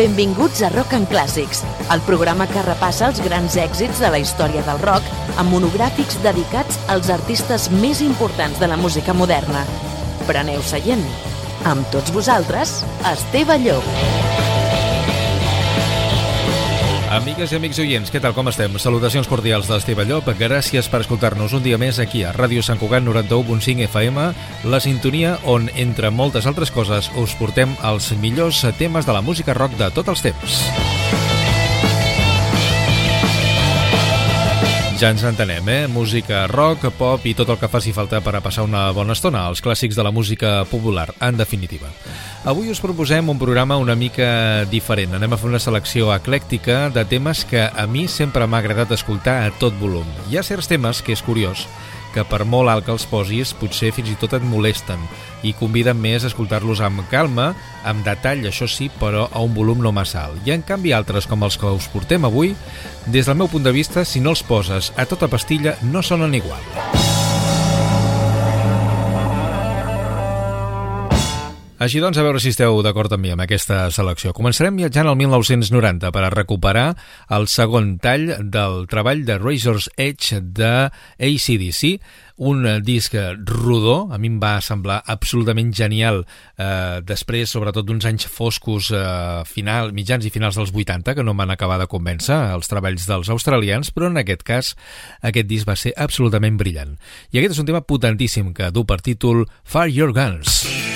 Benvinguts a Rock and Clàssics, el programa que repassa els grans èxits de la història del rock amb monogràfics dedicats als artistes més importants de la música moderna. Preneu seient. Amb tots vosaltres, Esteve Llop. Amigues i amics oients, què tal, com estem? Salutacions cordials d'Esteve Llop. Gràcies per escoltar-nos un dia més aquí a Ràdio Sant Cugat 91.5 FM, la sintonia on, entre moltes altres coses, us portem els millors temes de la música rock de tots els temps. Ja ens entenem, eh? Música rock, pop i tot el que faci falta per a passar una bona estona, els clàssics de la música popular, en definitiva. Avui us proposem un programa una mica diferent. Anem a fer una selecció eclèctica de temes que a mi sempre m'ha agradat escoltar a tot volum. Hi ha certs temes que és curiós, que per molt alt que els posis, potser fins i tot et molesten i conviden més a escoltar-los amb calma, amb detall, això sí, però a un volum no massa alt. I en canvi altres, com els que us portem avui, des del meu punt de vista, si no els poses a tota pastilla, no sonen igual. Així doncs, a veure si esteu d'acord amb mi amb aquesta selecció. Començarem viatjant al 1990 per a recuperar el segon tall del treball de Razor's Edge de ACDC, un disc rodó, a mi em va semblar absolutament genial eh, després, sobretot d'uns anys foscos eh, final, mitjans i finals dels 80, que no m'han acabat de convèncer els treballs dels australians, però en aquest cas aquest disc va ser absolutament brillant. I aquest és un tema potentíssim que du per títol Fire Your Guns. Fire Your Guns.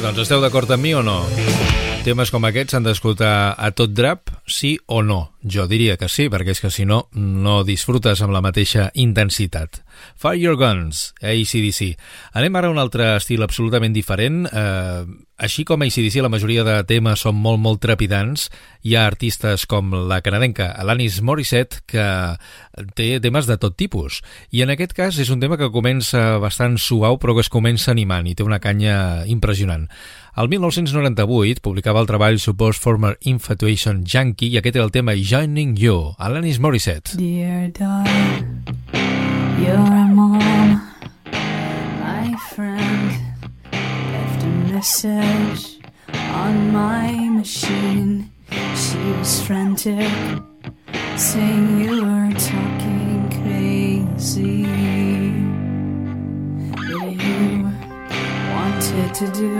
Doncs, esteu d'acord amb mi o no? Temes com aquests s'han d'escoltar a tot drap, sí o no? Jo diria que sí, perquè és que si no, no disfrutes amb la mateixa intensitat. Fire Your Guns, ACDC. Anem ara a un altre estil absolutament diferent. Eh, així com ACDC, la majoria de temes són molt, molt trepidants. Hi ha artistes com la canadenca Alanis Morissette que té temes de tot tipus. I en aquest cas és un tema que comença bastant suau però que es comença animant i té una canya impressionant. El 1998 publicava el treball Supposed Former Infatuation Junkie i aquest era el tema Joining You, Alanis Morissette. Dear dog, you're a mom, my friend, left a message on my machine. She was frantic, saying you were talking crazy. to do.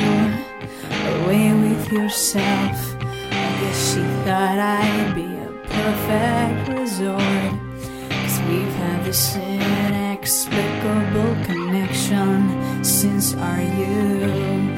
Away with yourself. I guess she thought I'd be a perfect resort. Cause we've had this inexplicable connection since our youth.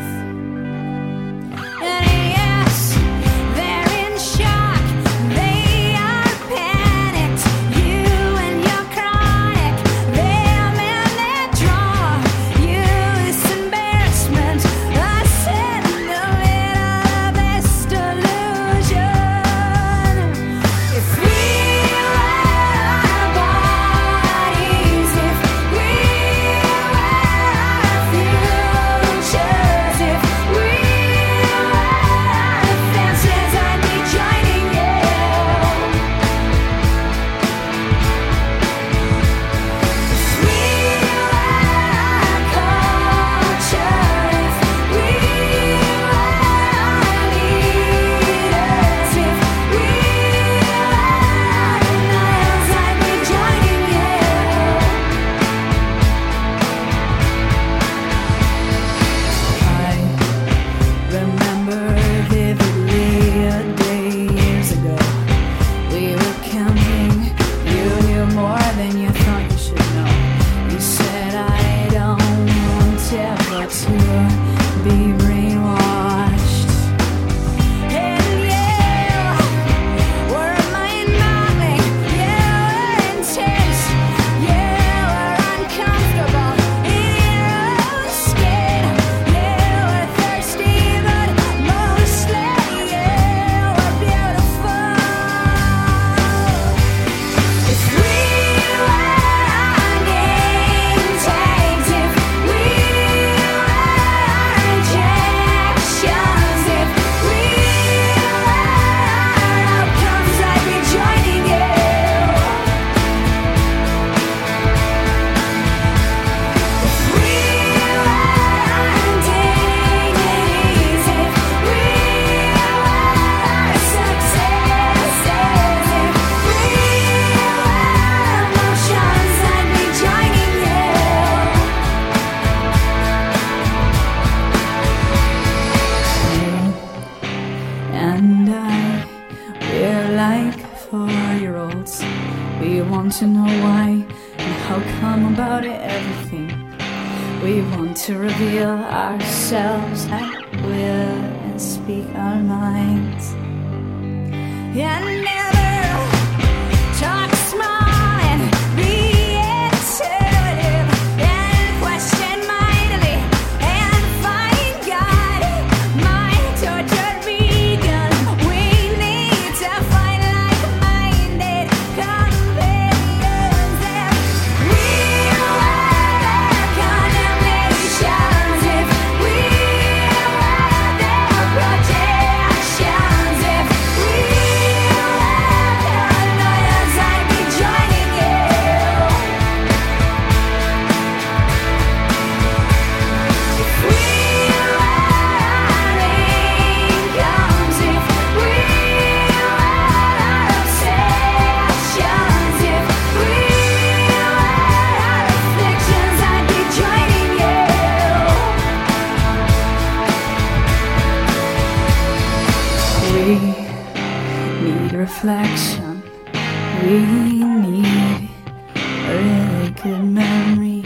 reflection. We need a really good memory.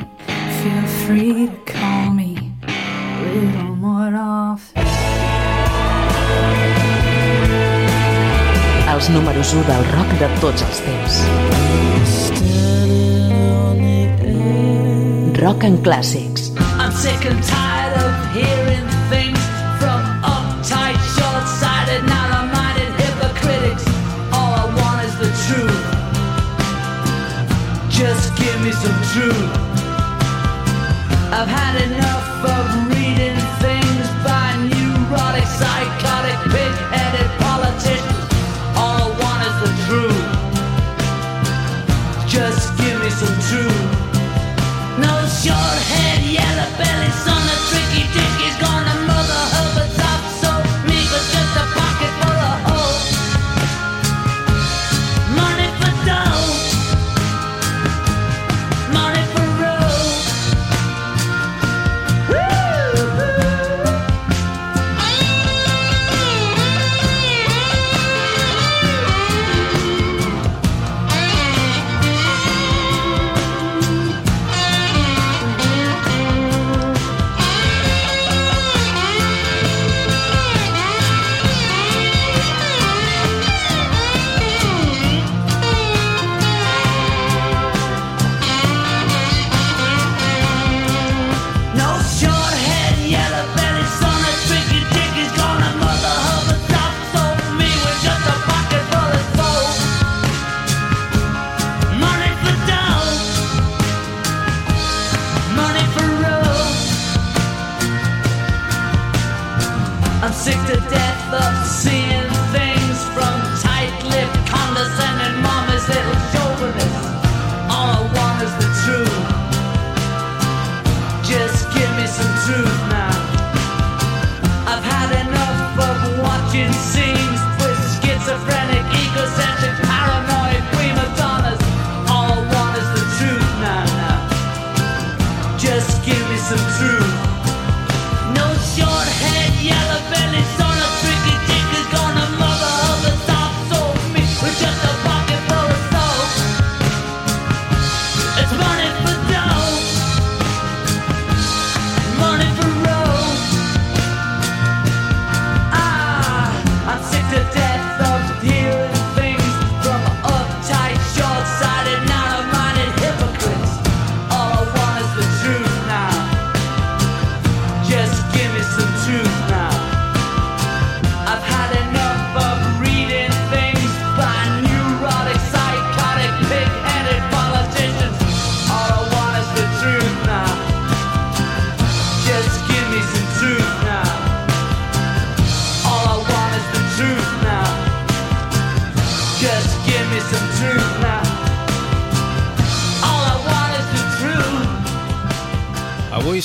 Feel free to call me a little more often. Els números 1 del rock de tots els temps. Rock and Classics. I'm sick and tired of hearing Just give me some truth. I've had enough of reading.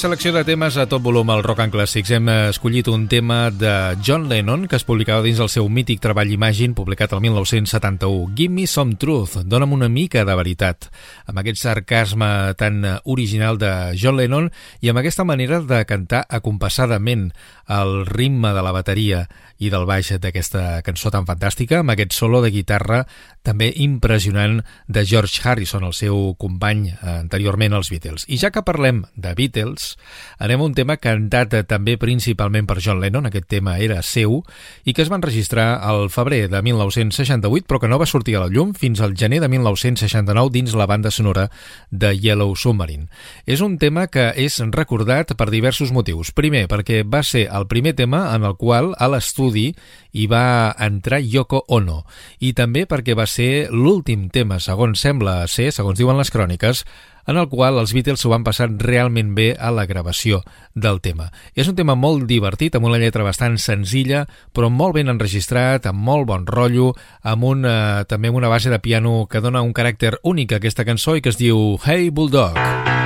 Avui selecció de temes a tot volum al Rock and Classics. Hem eh, escollit un tema de John Lennon que es publicava dins el seu mític treball Imagine publicat el 1971. Give me some truth, dona'm una mica de veritat. Amb aquest sarcasme tan eh, original de John Lennon i amb aquesta manera de cantar acompassadament el ritme de la bateria i del baix d'aquesta cançó tan fantàstica, amb aquest solo de guitarra també impressionant de George Harrison, el seu company eh, anteriorment als Beatles. I ja que parlem de Beatles, anem a un tema cantat eh, també principalment per John Lennon, aquest tema era seu, i que es va enregistrar al febrer de 1968, però que no va sortir a la llum fins al gener de 1969 dins la banda sonora de Yellow Submarine. És un tema que és recordat per diversos motius. Primer, perquè va ser el primer tema en el qual a l'estudi hi va entrar Yoko Ono, i també perquè va ser l'últim tema, segons sembla ser, segons diuen les cròniques, en el qual els Beatles s'ho van passar realment bé a la gravació del tema. És un tema molt divertit, amb una lletra bastant senzilla, però molt ben enregistrat, amb molt bon rotllo, amb un, eh, també amb una base de piano que dona un caràcter únic a aquesta cançó i que es diu Hey Bulldog. Sheepdog,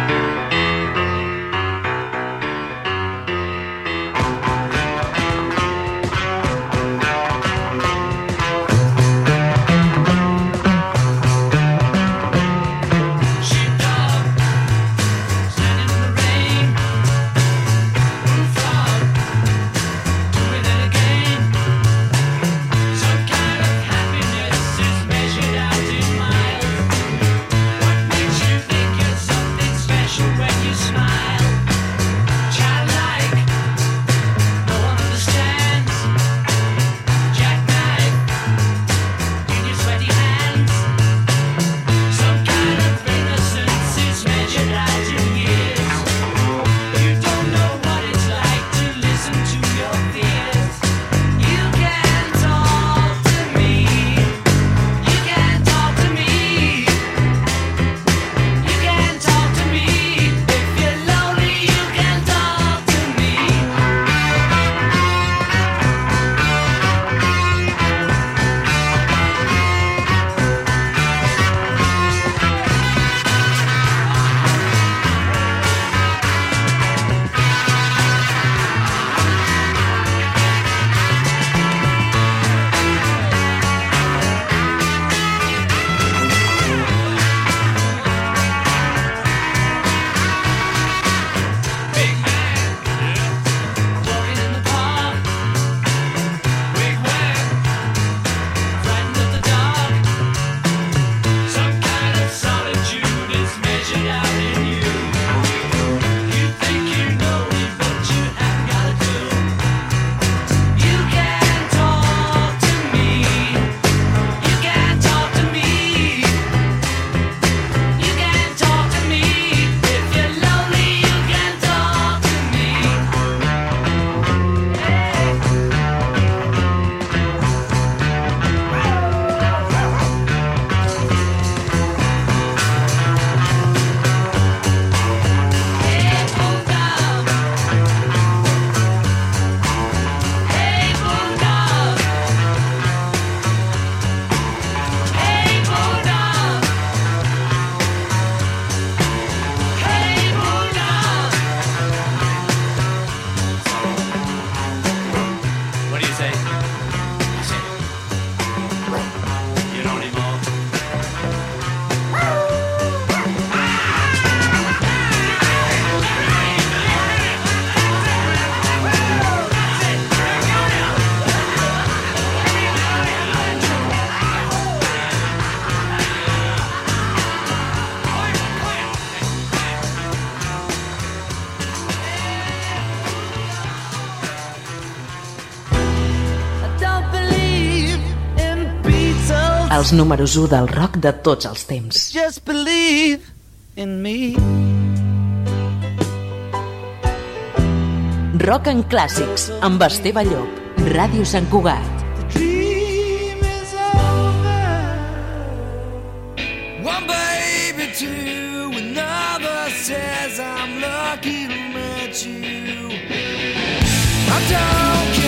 els números 1 del rock de tots els temps. Just believe in me. Rock en clàssics, amb Esteve Llop, Ràdio Sant Cugat. One baby, two, another says I'm lucky to meet you. I don't care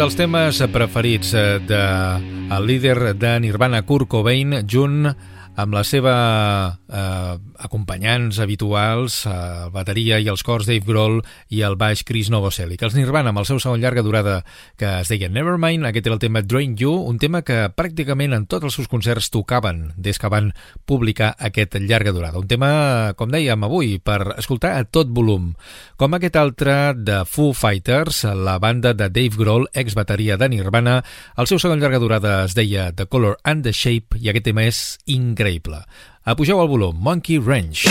dels temes preferits eh, de el líder de Nirvana, Kurt Cobain, junt amb la seva eh, acompanyants habituals, eh, el bateria i els cors Dave Grohl i el baix Chris Novoselic. Els Nirvana, amb el seu segon llarga durada que es deia Nevermind, aquest era el tema Drain You, un tema que pràcticament en tots els seus concerts tocaven des que van publicar aquest llarga durada. Un tema, com dèiem avui, per escoltar a tot volum. Com aquest altre de Foo Fighters, la banda de Dave Grohl, ex-bateria de Nirvana, el seu segon llarga durada es deia The Color and the Shape i aquest tema és increïble. Apugeu el volum, Monkey Ranch.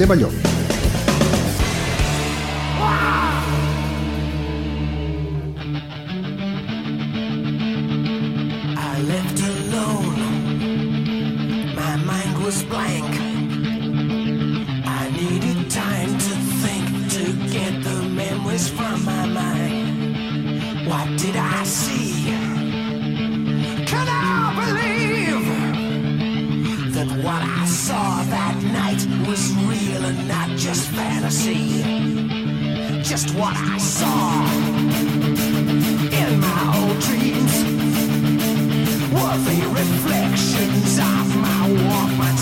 Amb Esteve were the reflections of my Walkman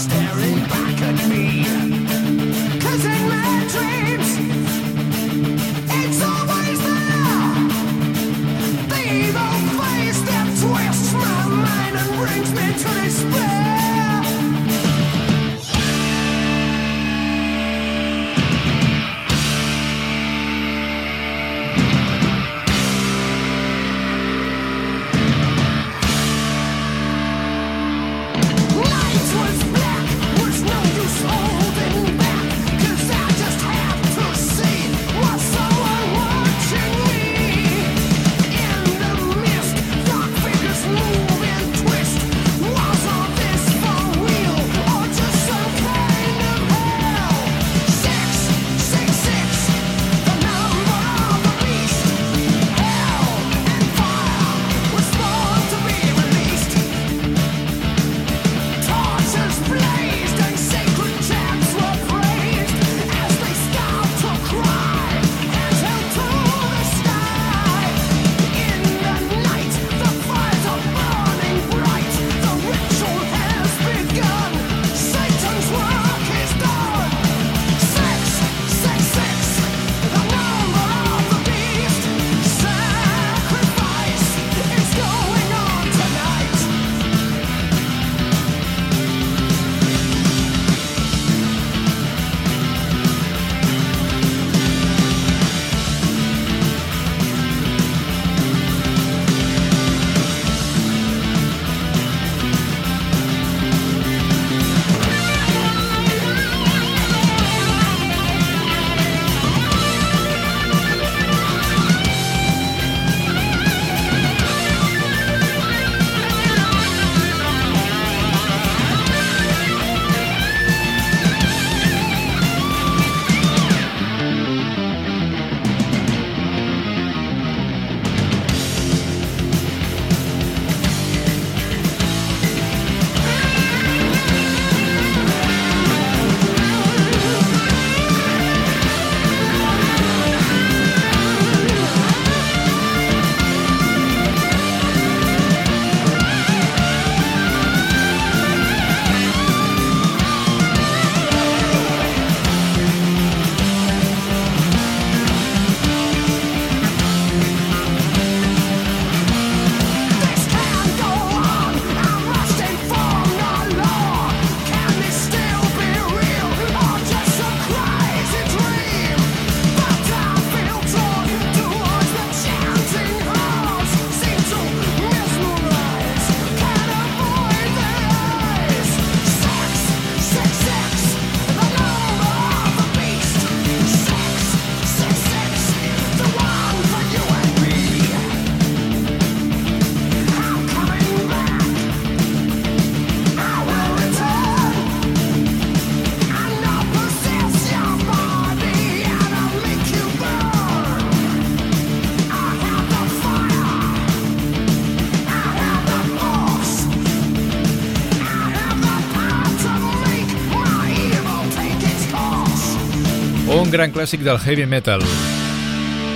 Un gran clàssic del heavy metal.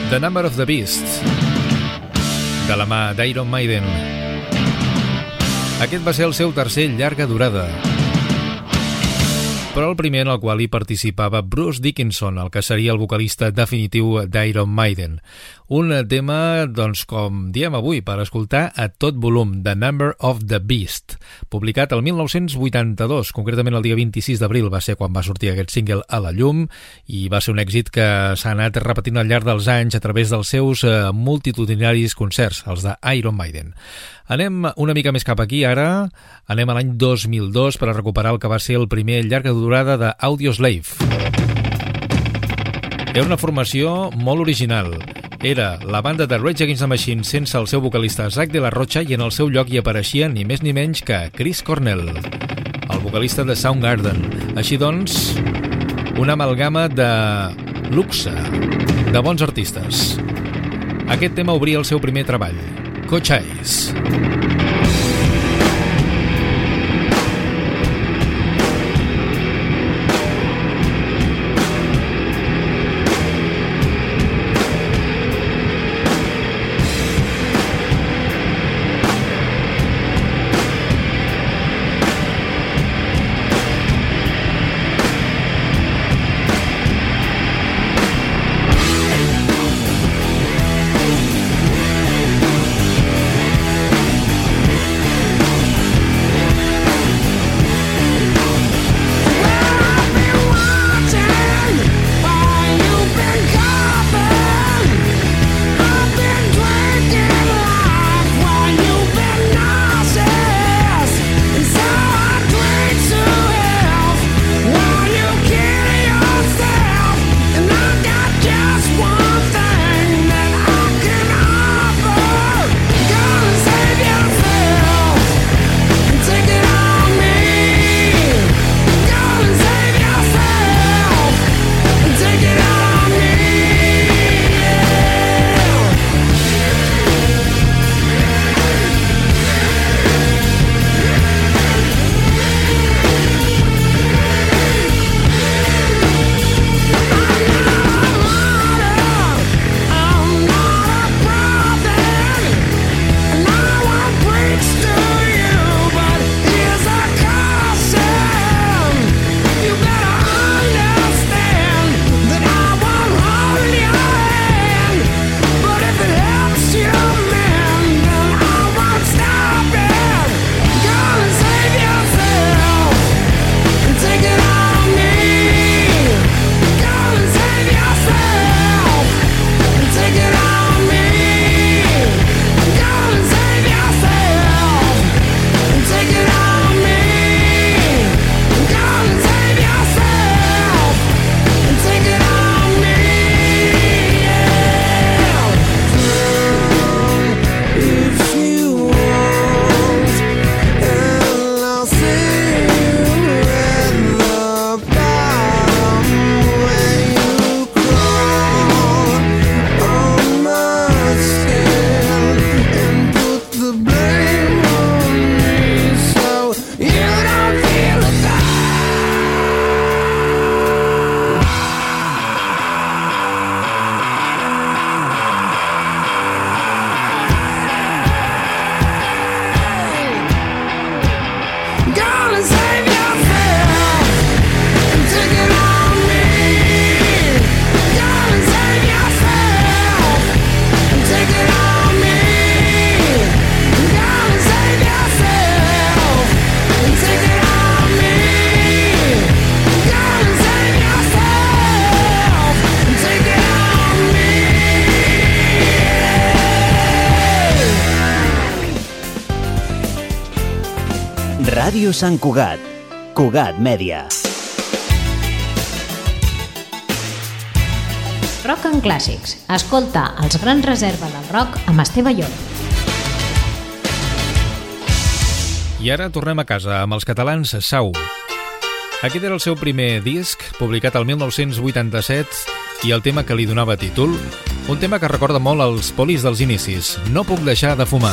The Number of the Beast. De la mà d'Iron Maiden. Aquest va ser el seu tercer llarga durada però el primer en el qual hi participava Bruce Dickinson, el que seria el vocalista definitiu d'Iron Maiden. Un tema, doncs, com diem avui, per escoltar a tot volum, The Number of the Beast, publicat el 1982, concretament el dia 26 d'abril va ser quan va sortir aquest single a la llum i va ser un èxit que s'ha anat repetint al llarg dels anys a través dels seus eh, multitudinaris concerts, els de Iron Maiden. Anem una mica més cap aquí ara, anem a l'any 2002 per a recuperar el que va ser el primer llarga durada de Audioslave. Era una formació molt original. Era la banda de Rage Against the Machine sense el seu vocalista Zach de la Rocha i en el seu lloc hi apareixia ni més ni menys que Chris Cornell, el vocalista de Soundgarden. Així doncs, una amalgama de luxe, de bons artistes. Aquest tema obria el seu primer treball, Cocháis. Ràdio Sant Cugat. Cugat Mèdia. Rock en Clàssics. Escolta els grans reserva del rock amb Esteve Llop. I ara tornem a casa amb els catalans Sau. Aquest era el seu primer disc, publicat el 1987, i el tema que li donava títol, un tema que recorda molt els polis dels inicis, No puc deixar de fumar.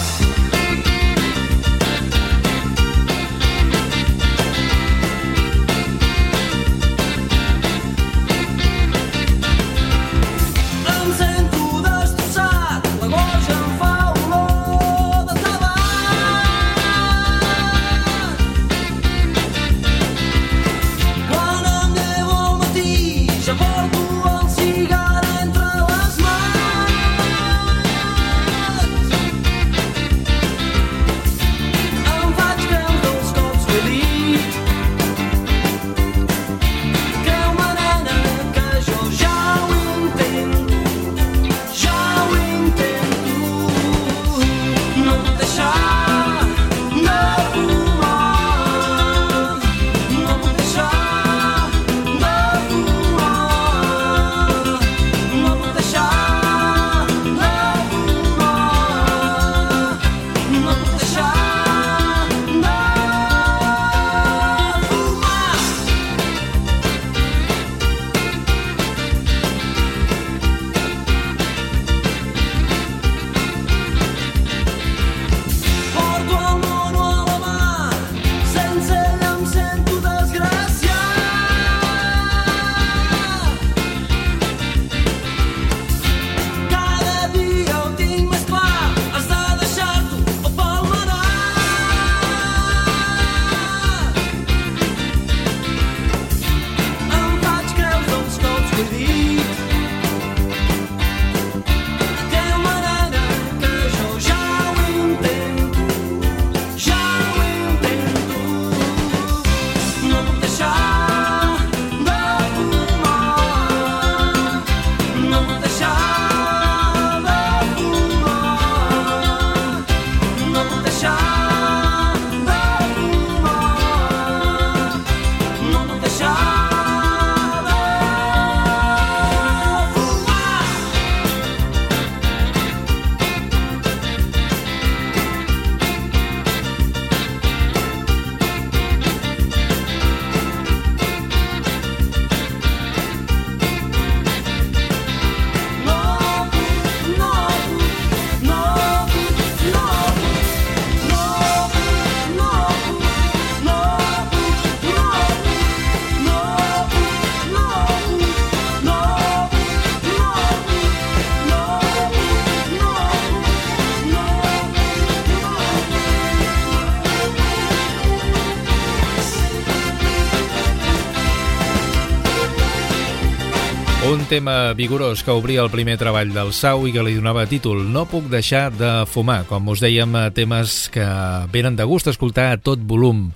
Un tema vigorós que obria el primer treball del Sau i que li donava títol No puc deixar de fumar. Com us dèiem, eh, temes que venen de gust escoltar a tot volum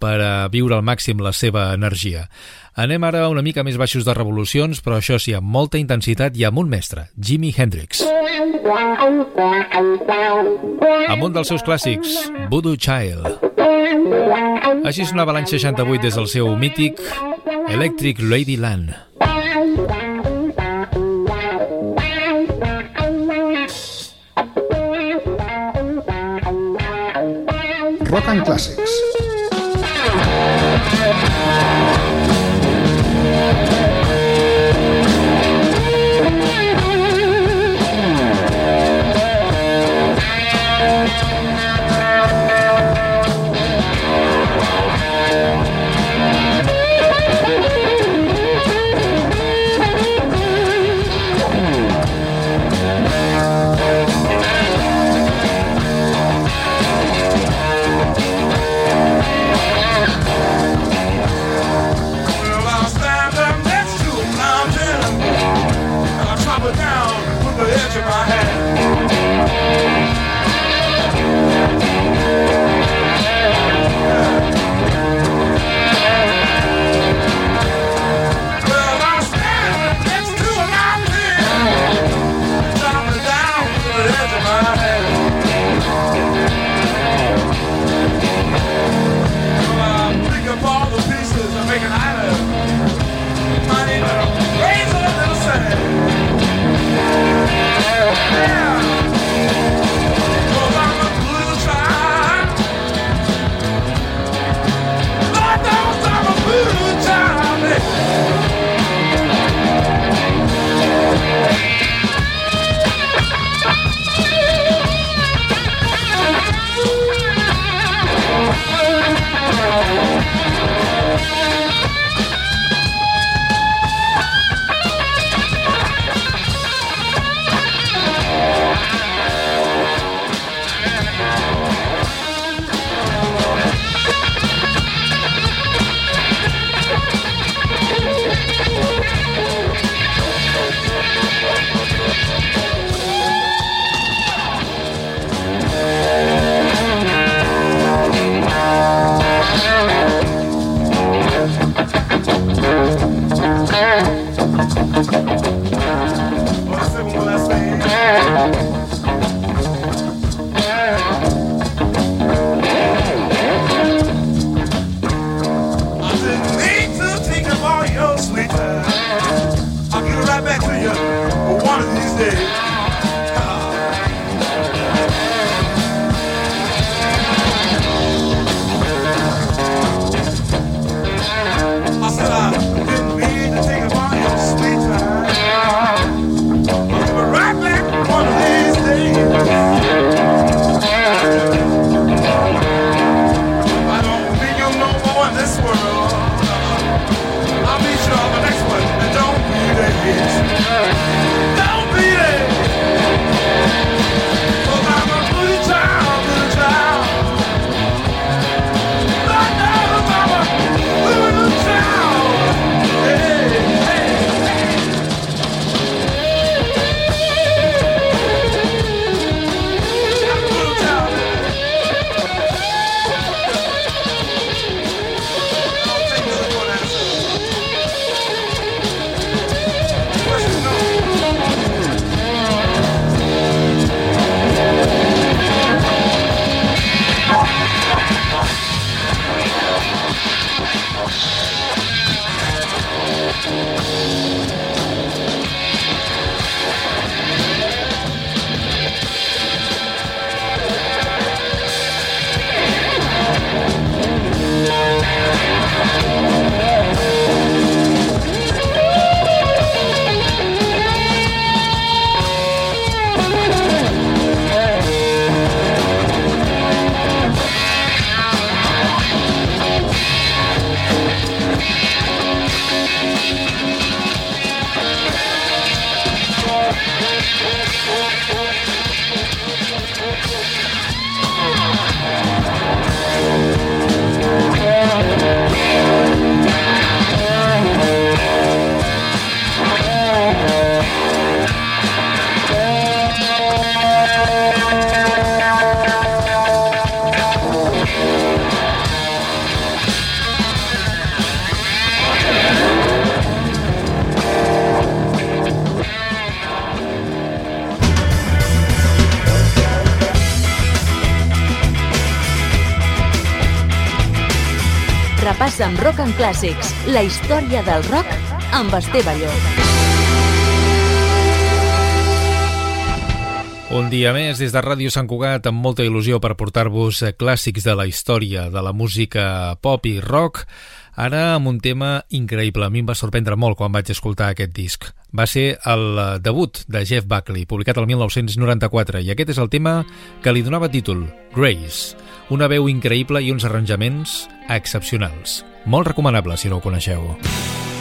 per a viure al màxim la seva energia. Anem ara una mica més baixos de revolucions, però això sí, amb molta intensitat i amb un mestre, Jimi Hendrix. Amb un dels seus clàssics, Voodoo Child. Així sonava l'any 68 des del seu mític Electric Ladyland. Rock and Classics. Rock and Classics, la història del rock amb Esteve Llop. Un dia més des de Ràdio Sant Cugat amb molta il·lusió per portar-vos eh, clàssics de la història de la música pop i rock. Ara amb un tema increïble. A mi em va sorprendre molt quan vaig escoltar aquest disc. Va ser el eh, debut de Jeff Buckley, publicat el 1994, i aquest és el tema que li donava títol, Grace. Una veu increïble i uns arranjaments excepcionals. Molt recomanable si no ho coneixeu. There's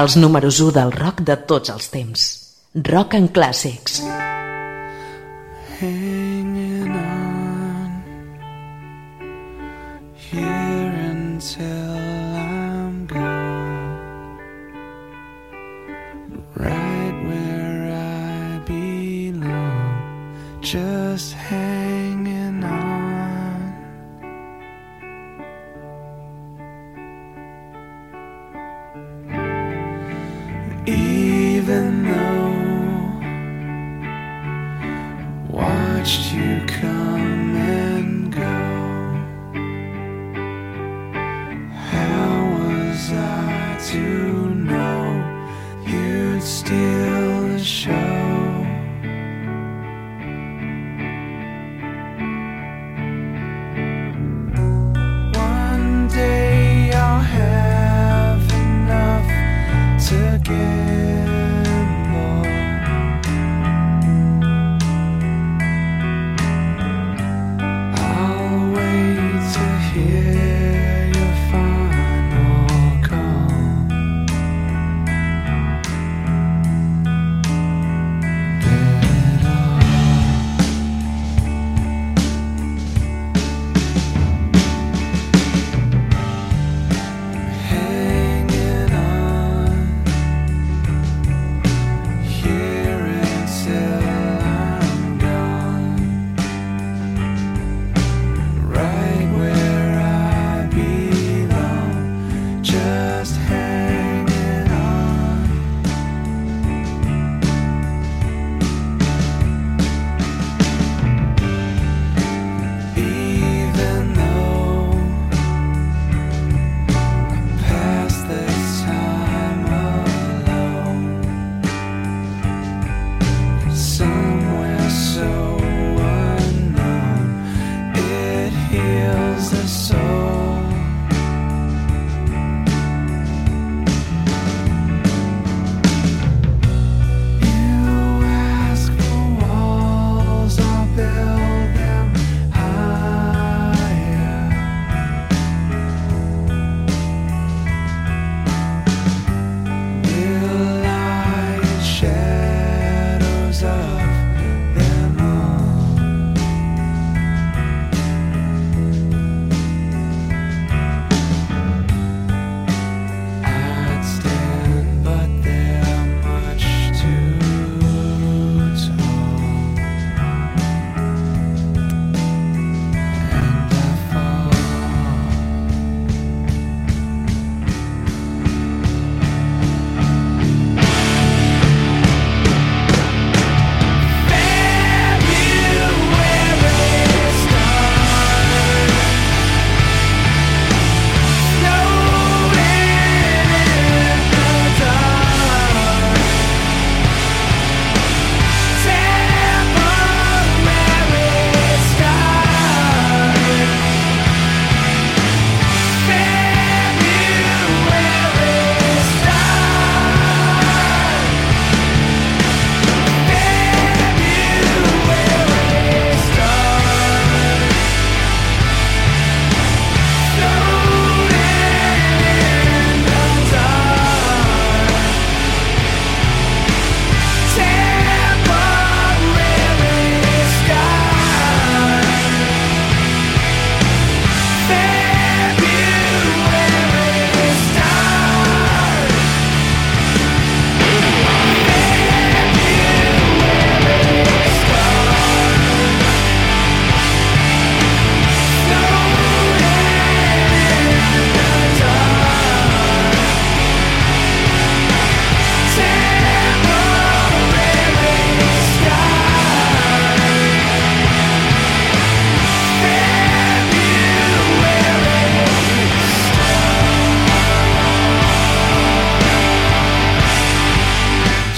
els números 1 del rock de tots els temps. Rock and Classics. hanging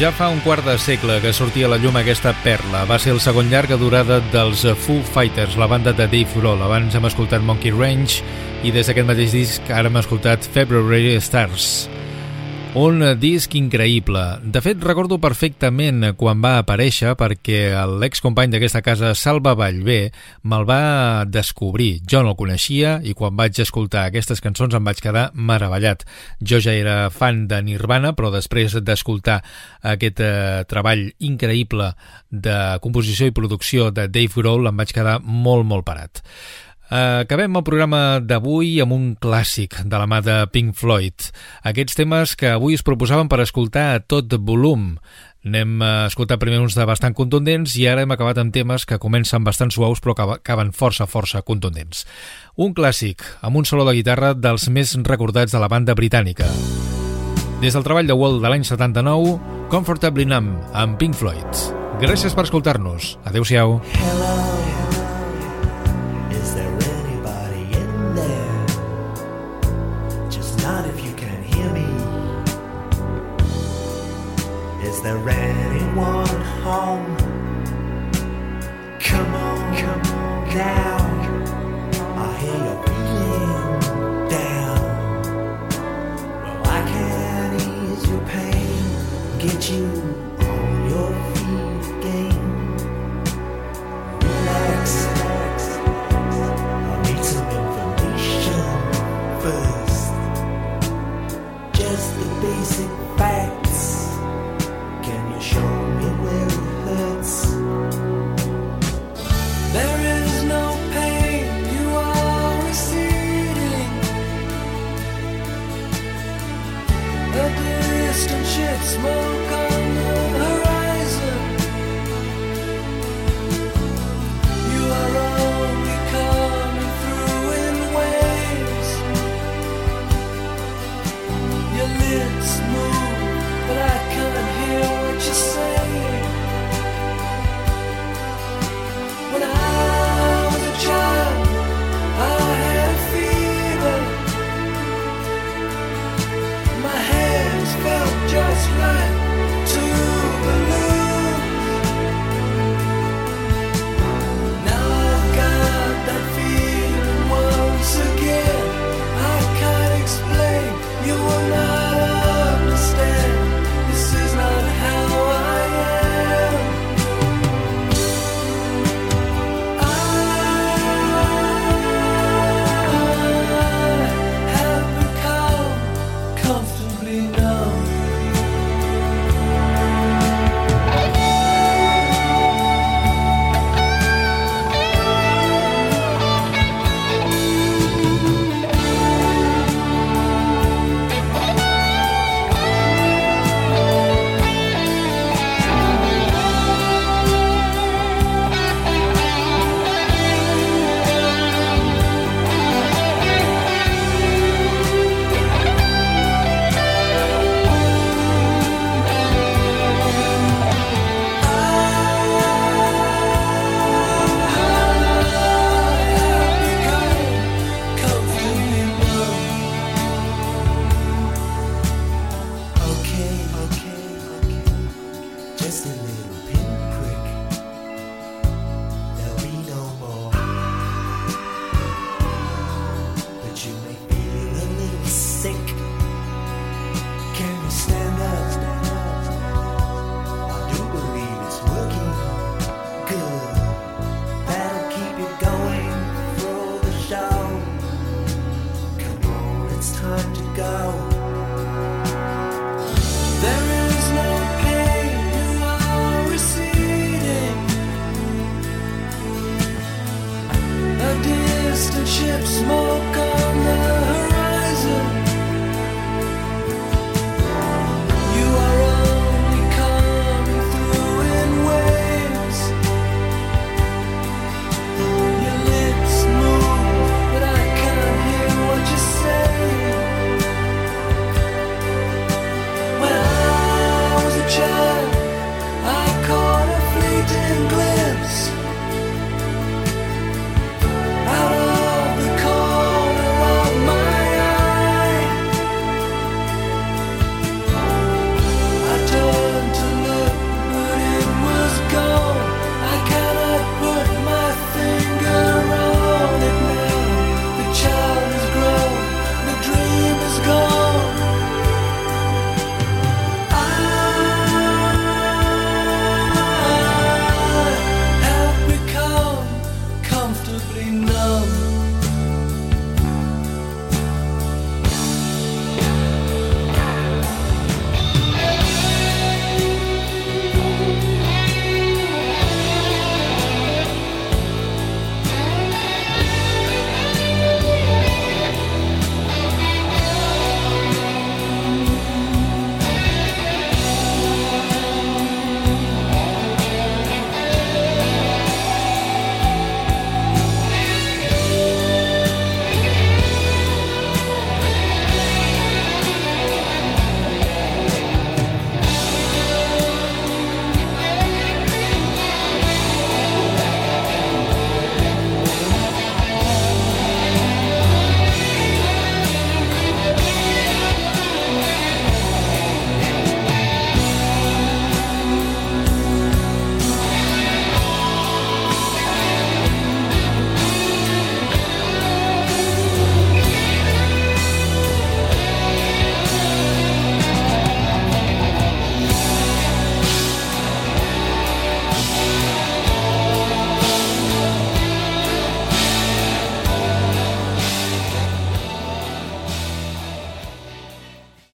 Ja fa un quart de segle que sortia a la llum aquesta perla. Va ser el segon llarga durada dels Foo Fighters, la banda de Dave Grohl. Abans hem escoltat Monkey Range i des d'aquest mateix disc ara hem escoltat February Stars. Un disc increïble. De fet, recordo perfectament quan va aparèixer perquè l'excompany d'aquesta casa, Salva Vallvé, me'l va descobrir. Jo no el coneixia i quan vaig escoltar aquestes cançons em vaig quedar meravellat. Jo ja era fan de Nirvana, però després d'escoltar aquest eh, treball increïble de composició i producció de Dave Grohl em vaig quedar molt, molt parat. Uh, acabem el programa d'avui amb un clàssic de la mà de Pink Floyd. Aquests temes que avui es proposaven per escoltar a tot volum. N'hem eh, escoltat primer uns de bastant contundents i ara hem acabat amb temes que comencen bastant suaus però acaba- acaben força, força contundents. Un clàssic, amb un solo de guitarra dels més recordats de la banda britànica. Des del treball de Wall de l'any 79, Comfortably Numb, amb Pink Floyd. Gràcies per escoltar-nos. Adéu-siau. Is